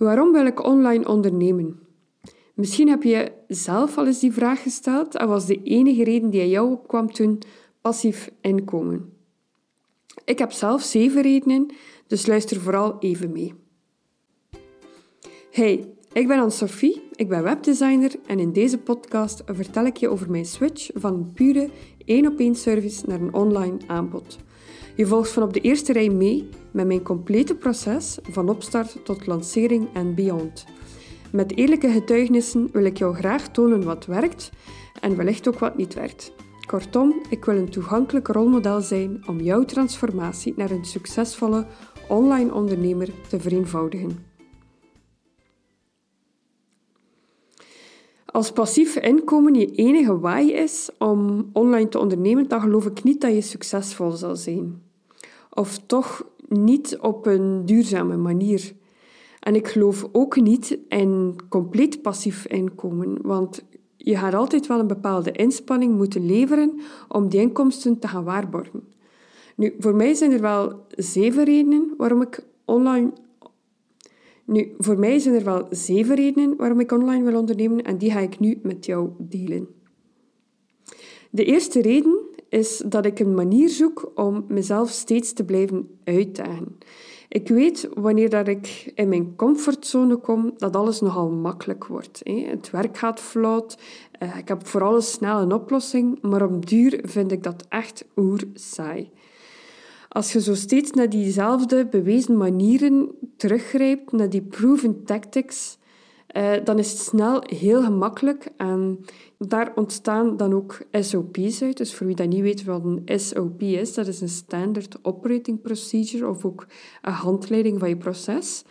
Waarom wil ik online ondernemen? Misschien heb je zelf al eens die vraag gesteld en was de enige reden die aan jou opkwam toen passief inkomen. Ik heb zelf zeven redenen, dus luister vooral even mee. Hey, ik ben Anne-Sophie, ik ben webdesigner en in deze podcast vertel ik je over mijn switch van pure één-op-één service naar een online aanbod. Je volgt van op de eerste rij mee met mijn complete proces van opstart tot lancering en beyond. Met eerlijke getuigenissen wil ik jou graag tonen wat werkt en wellicht ook wat niet werkt. Kortom, ik wil een toegankelijk rolmodel zijn om jouw transformatie naar een succesvolle online ondernemer te vereenvoudigen. Als passief inkomen je enige waai is om online te ondernemen, dan geloof ik niet dat je succesvol zal zijn. Of toch niet op een duurzame manier. En ik geloof ook niet in compleet passief inkomen, want je gaat altijd wel een bepaalde inspanning moeten leveren om die inkomsten te gaan waarborgen. Nu, voor mij zijn er wel zeven redenen waarom ik online. Nu, voor mij zijn er wel zeven redenen waarom ik online wil ondernemen en die ga ik nu met jou delen. De eerste reden is dat ik een manier zoek om mezelf steeds te blijven uitdagen. Ik weet wanneer dat ik in mijn comfortzone kom, dat alles nogal makkelijk wordt. Het werk gaat vlot, eh, ik heb voor alles snel een oplossing, maar op duur vind ik dat echt oer saai. Als je zo steeds naar diezelfde bewezen manieren teruggrijpt, naar die proven tactics, eh, dan is het snel heel gemakkelijk en daar ontstaan dan ook SOP's uit. Dus voor wie dat niet weet wat een SOP is, dat is een Standard Operating Procedure of ook een handleiding van je proces.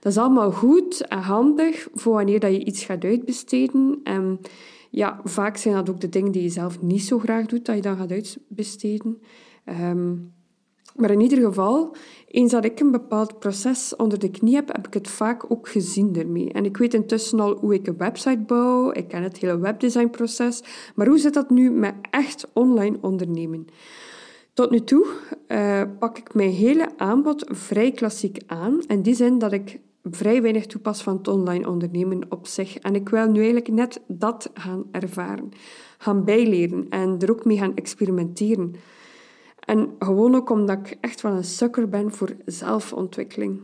Dat is allemaal goed en handig voor wanneer dat je iets gaat uitbesteden. En ja, vaak zijn dat ook de dingen die je zelf niet zo graag doet, dat je dan gaat uitbesteden. Um, maar in ieder geval, eens dat ik een bepaald proces onder de knie heb, heb ik het vaak ook gezien ermee. En ik weet intussen al hoe ik een website bouw, ik ken het hele webdesignproces, maar hoe zit dat nu met echt online ondernemen? Tot nu toe uh, pak ik mijn hele aanbod vrij klassiek aan, in die zin dat ik vrij weinig toepas van het online ondernemen op zich. En ik wil nu eigenlijk net dat gaan ervaren, gaan bijleren en er ook mee gaan experimenteren. En gewoon ook omdat ik echt wel een sukker ben voor zelfontwikkeling.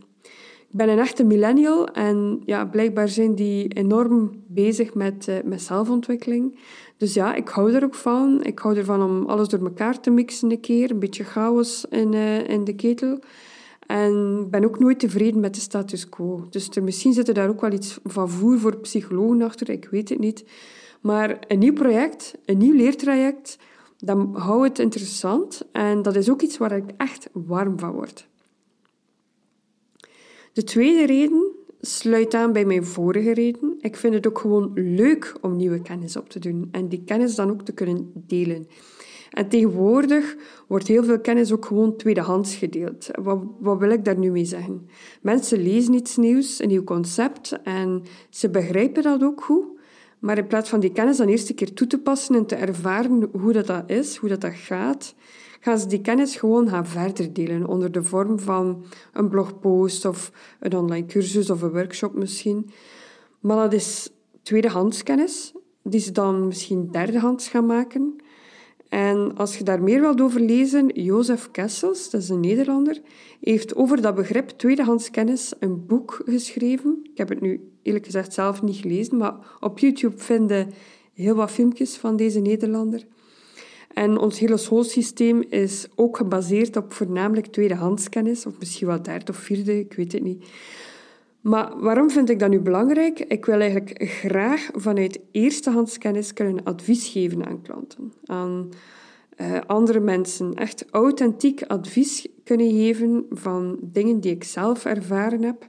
Ik ben een echte millennial en ja, blijkbaar zijn die enorm bezig met, uh, met zelfontwikkeling. Dus ja, ik hou er ook van. Ik hou ervan om alles door elkaar te mixen een keer. Een beetje chaos in, uh, in de ketel. En ben ook nooit tevreden met de status quo. Dus er, misschien zit er daar ook wel iets van voer voor psychologen achter, ik weet het niet. Maar een nieuw project, een nieuw leertraject, dan hou het interessant en dat is ook iets waar ik echt warm van word. De tweede reden sluit aan bij mijn vorige reden. Ik vind het ook gewoon leuk om nieuwe kennis op te doen en die kennis dan ook te kunnen delen. En tegenwoordig wordt heel veel kennis ook gewoon tweedehands gedeeld. Wat, wat wil ik daar nu mee zeggen? Mensen lezen iets nieuws, een nieuw concept en ze begrijpen dat ook goed. Maar in plaats van die kennis dan eerst een keer toe te passen en te ervaren hoe dat, dat is, hoe dat, dat gaat, gaan ze die kennis gewoon gaan verder delen onder de vorm van een blogpost of een online cursus of een workshop misschien. Maar dat is tweedehands kennis, die ze dan misschien derdehands gaan maken. En als je daar meer wilt over lezen, Jozef Kessels, dat is een Nederlander, heeft over dat begrip tweedehands kennis een boek geschreven. Ik heb het nu eerlijk gezegd zelf niet gelezen, maar op YouTube vinden heel wat filmpjes van deze Nederlander. En ons hele schoolsysteem is ook gebaseerd op voornamelijk tweedehands kennis, of misschien wel derde of vierde, ik weet het niet. Maar waarom vind ik dat nu belangrijk? Ik wil eigenlijk graag vanuit eerstehands kennis kunnen advies geven aan klanten, aan uh, andere mensen. Echt authentiek advies kunnen geven van dingen die ik zelf ervaren heb,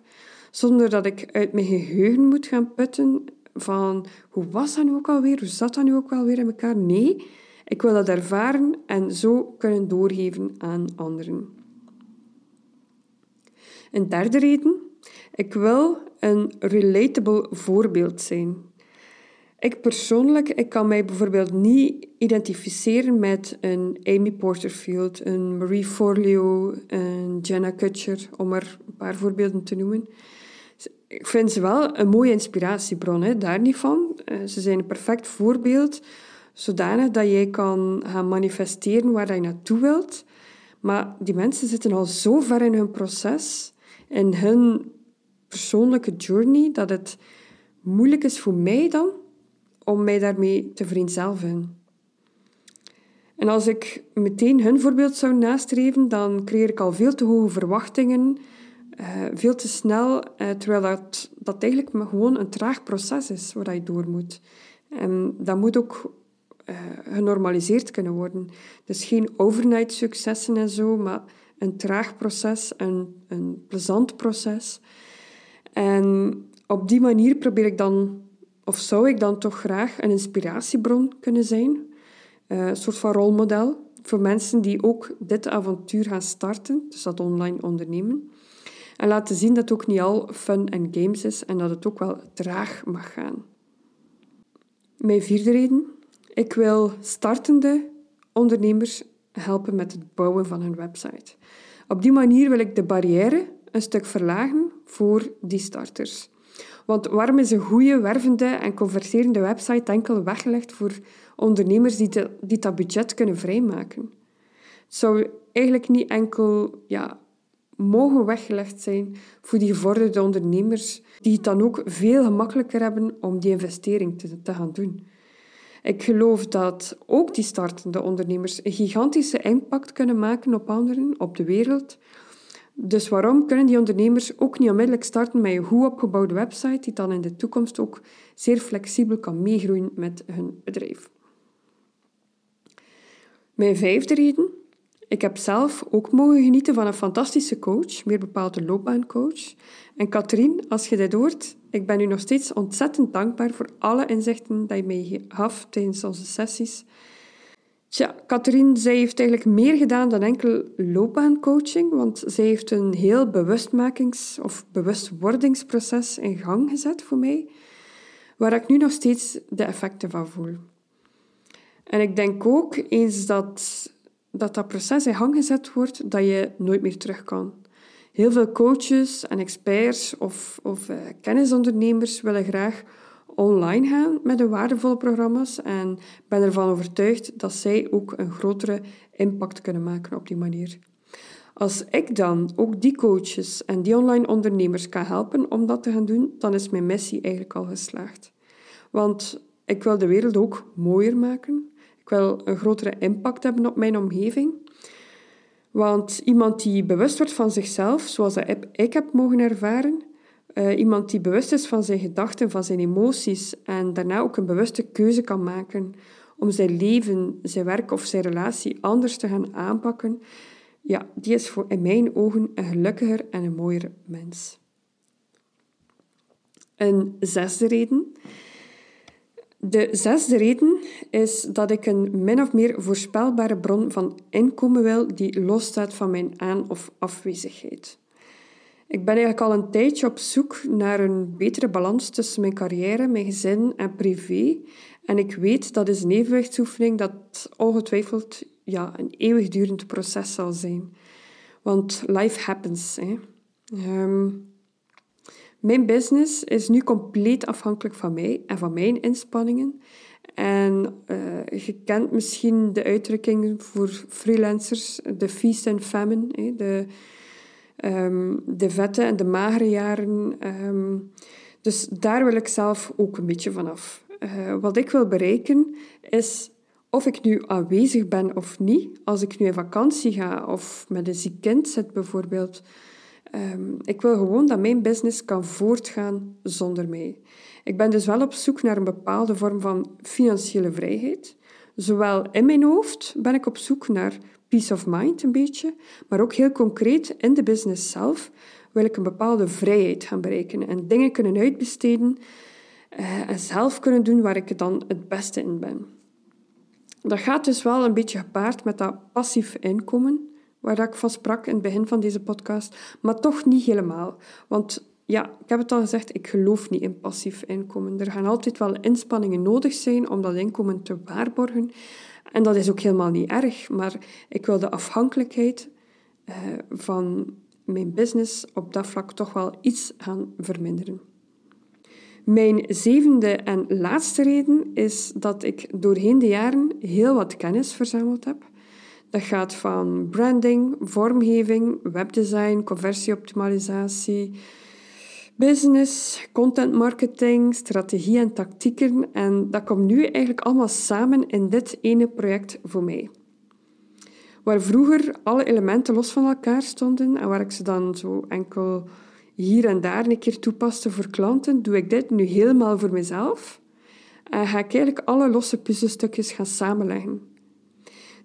zonder dat ik uit mijn geheugen moet gaan putten van hoe was dat nu ook alweer, hoe zat dat nu ook alweer in elkaar. Nee, ik wil dat ervaren en zo kunnen doorgeven aan anderen. Een derde reden ik wil een relatable voorbeeld zijn. Ik persoonlijk ik kan mij bijvoorbeeld niet identificeren met een Amy Porterfield, een Marie Forleo, een Jenna Kutcher, om er paar voorbeelden te noemen. ik vind ze wel een mooie inspiratiebron, hè, daar niet van. Eh, ze zijn een perfect voorbeeld, zodanig dat jij kan gaan manifesteren waar je naartoe wilt. Maar die mensen zitten al zo ver in hun proces, in hun persoonlijke journey, dat het moeilijk is voor mij dan om mij daarmee te vereenzelvigen. En als ik meteen hun voorbeeld zou nastreven, dan creëer ik al veel te hoge verwachtingen, uh, veel te snel, uh, terwijl dat, dat eigenlijk maar gewoon een traag proces is waar je door moet. En dat moet ook uh, genormaliseerd kunnen worden. Dus geen overnight successen en zo, maar een traag proces, een, een plezant proces. En op die manier probeer ik dan, of zou ik dan toch graag een inspiratiebron kunnen zijn. Een soort van rolmodel voor mensen die ook dit avontuur gaan starten, dus dat online ondernemen. En laten zien dat het ook niet al fun en games is en dat het ook wel traag mag gaan. Mijn vierde reden. Ik wil startende ondernemers helpen met het bouwen van hun website. Op die manier wil ik de barrière een stuk verlagen voor die starters. Want waarom is een goede, wervende en converterende website enkel weggelegd voor ondernemers die, die dat budget kunnen vrijmaken? Het zou eigenlijk niet enkel ja, mogen weggelegd zijn voor die gevorderde ondernemers, die het dan ook veel gemakkelijker hebben om die investering te, gaan doen. Ik geloof dat ook die startende ondernemers een gigantische impact kunnen maken op anderen, op de wereld, dus waarom kunnen die ondernemers ook niet onmiddellijk starten met een goed opgebouwde website die dan in de toekomst ook zeer flexibel kan meegroeien met hun bedrijf? Mijn vijfde reden. Ik heb zelf ook mogen genieten van een fantastische coach, meer bepaald een loopbaancoach. En Katrien, als je dit hoort, ik ben u nog steeds ontzettend dankbaar voor alle inzichten die je mij gaf tijdens onze sessies. Tja, Katrien, zij heeft eigenlijk meer gedaan dan enkel loopbaancoaching, want zij heeft een heel bewustmakings- of bewustwordingsproces in gang gezet voor mij, waar ik nu nog steeds de effecten van voel. En ik denk ook eens dat dat, dat proces in gang gezet wordt, dat je nooit meer terug kan. Heel veel coaches en experts of, of uh, kennisondernemers willen graag online gaan met de waardevolle programma's en ben ervan overtuigd dat zij ook een grotere impact kunnen maken op die manier. Als ik dan ook die coaches en die online ondernemers kan helpen om dat te gaan doen, dan is mijn missie eigenlijk al geslaagd. Want ik wil de wereld ook mooier maken. Ik wil een grotere impact hebben op mijn omgeving. Want iemand die bewust wordt van zichzelf, zoals ik heb mogen ervaren, uh, iemand die bewust is van zijn gedachten, van zijn emoties en daarna ook een bewuste keuze kan maken om zijn leven, zijn werk of zijn relatie anders te gaan aanpakken, ja, die is voor in mijn ogen een gelukkiger en een mooier mens. Een zesde reden. De zesde reden is dat ik een min of meer voorspelbare bron van inkomen wil die losstaat van mijn aan- of afwezigheid. Ik ben eigenlijk al een tijdje op zoek naar een betere balans tussen mijn carrière, mijn gezin en privé. En ik weet dat is een evenwichtsoefening dat ongetwijfeld ja, een eeuwigdurend proces zal zijn. Want life happens. Hè. Ehm, mijn business is nu compleet afhankelijk van mij en van mijn inspanningen. En uh, je kent misschien de uitdrukking voor freelancers, de feast and famine. De, Ehm, de vette en de magere jaren. Ehm, dus daar wil ik zelf ook een beetje vanaf. Uh, wat ik wil bereiken is of ik nu aanwezig ben of niet, als ik nu in vakantie ga of met een ziek kind zit bijvoorbeeld. Um, ik wil gewoon dat mijn business kan voortgaan zonder mij. Ik ben dus wel op zoek naar een bepaalde vorm van financiële vrijheid. Zowel in mijn hoofd ben ik op zoek naar peace of mind een beetje, maar ook heel concreet in de business zelf wil ik een bepaalde vrijheid gaan bereiken en dingen kunnen uitbesteden uh, en zelf kunnen doen waar ik dan het beste in ben. Dat gaat dus wel een beetje gepaard met dat passief inkomen, waar ik van sprak in het begin van deze podcast, maar toch niet helemaal. Want ja, ik heb het al gezegd, ik geloof niet in passief inkomen. Er gaan altijd wel inspanningen nodig zijn om dat inkomen te waarborgen. En dat is ook helemaal niet erg, maar ik wil de afhankelijkheid uh, van mijn business op dat vlak toch wel iets gaan verminderen. Mijn zevende en laatste reden is dat ik doorheen de jaren heel wat kennis verzameld heb. Dat gaat van branding, vormgeving, webdesign, conversieoptimalisatie, business, content marketing, strategie en tactieken. En dat komt nu eigenlijk allemaal samen in dit ene project voor mij. Waar vroeger alle elementen los van elkaar stonden en waar ik ze dan zo enkel hier en daar een keer toepaste voor klanten, doe ik dit nu helemaal voor mezelf en ga ik eigenlijk alle losse puzzelstukjes gaan samenleggen.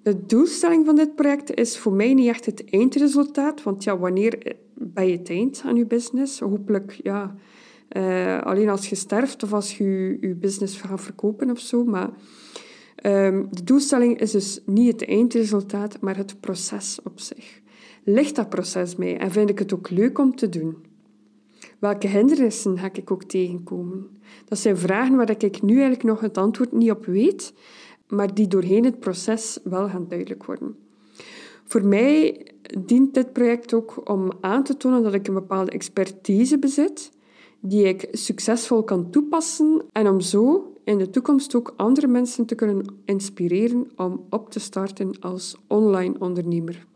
De doelstelling van dit project is voor mij niet echt het eindresultaat, want ja, wanneer ben je het eind aan je business? Hopelijk, ja, uh, alleen als je sterft of als je je business gaat verkopen of zo, maar um, de doelstelling is dus niet het eindresultaat, maar het proces op zich. Ligt dat proces mij en vind ik het ook leuk om te doen? Welke hindernissen ga ik ook tegenkomen? Dat zijn vragen waar ik nu eigenlijk nog het antwoord niet op weet, maar die doorheen het proces wel gaan duidelijk worden. Voor mij dient dit project ook om aan te tonen dat ik een bepaalde expertise bezit, die ik succesvol kan toepassen en om zo in de toekomst ook andere mensen te kunnen inspireren om op te starten als online ondernemer.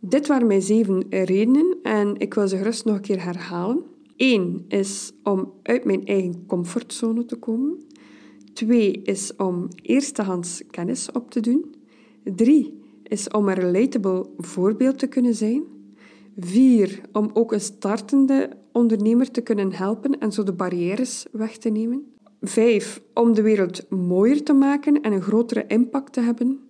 Dit waren mijn zeven redenen en ik wil ze gerust nog een keer herhalen. Eén is om uit mijn eigen comfortzone te komen. Twee is om eerstehands kennis op te doen. Drie is om een relatable voorbeeld te kunnen zijn. Vier, om ook een startende ondernemer te kunnen helpen en zo de barrières weg te nemen. Vijf, om de wereld mooier te maken en een grotere impact te hebben.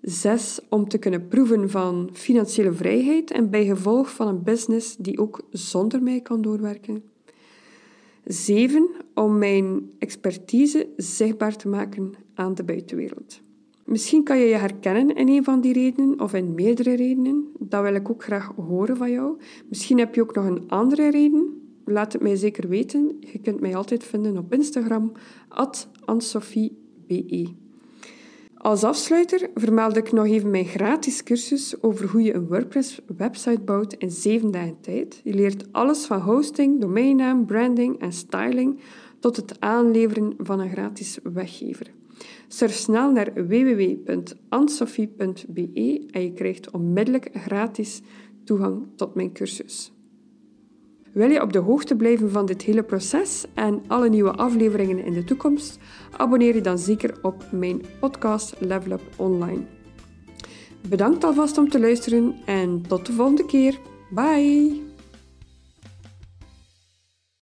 Zes, om te kunnen proeven van financiële vrijheid en bij gevolg van een business die ook zonder mij kan doorwerken. Zeven, om mijn expertise zichtbaar te maken aan de buitenwereld. Misschien kan je je herkennen in een van die redenen of in meerdere redenen. Dat wil ik ook graag horen van jou. Misschien heb je ook nog een andere reden. Laat het mij zeker weten. Je kunt mij altijd vinden op Instagram, ansofiebe. Als afsluiter vermeld ik nog even mijn gratis cursus over hoe je een WordPress-website bouwt in 7 dagen tijd. Je leert alles van hosting, domeinnaam, branding en styling tot het aanleveren van een gratis weggever. Surf snel naar www.ansofie.be en je krijgt onmiddellijk gratis toegang tot mijn cursus. Wil je op de hoogte blijven van dit hele proces en alle nieuwe afleveringen in de toekomst? Abonneer je dan zeker op mijn podcast Level Up Online. Bedankt alvast om te luisteren en tot de volgende keer. Bye!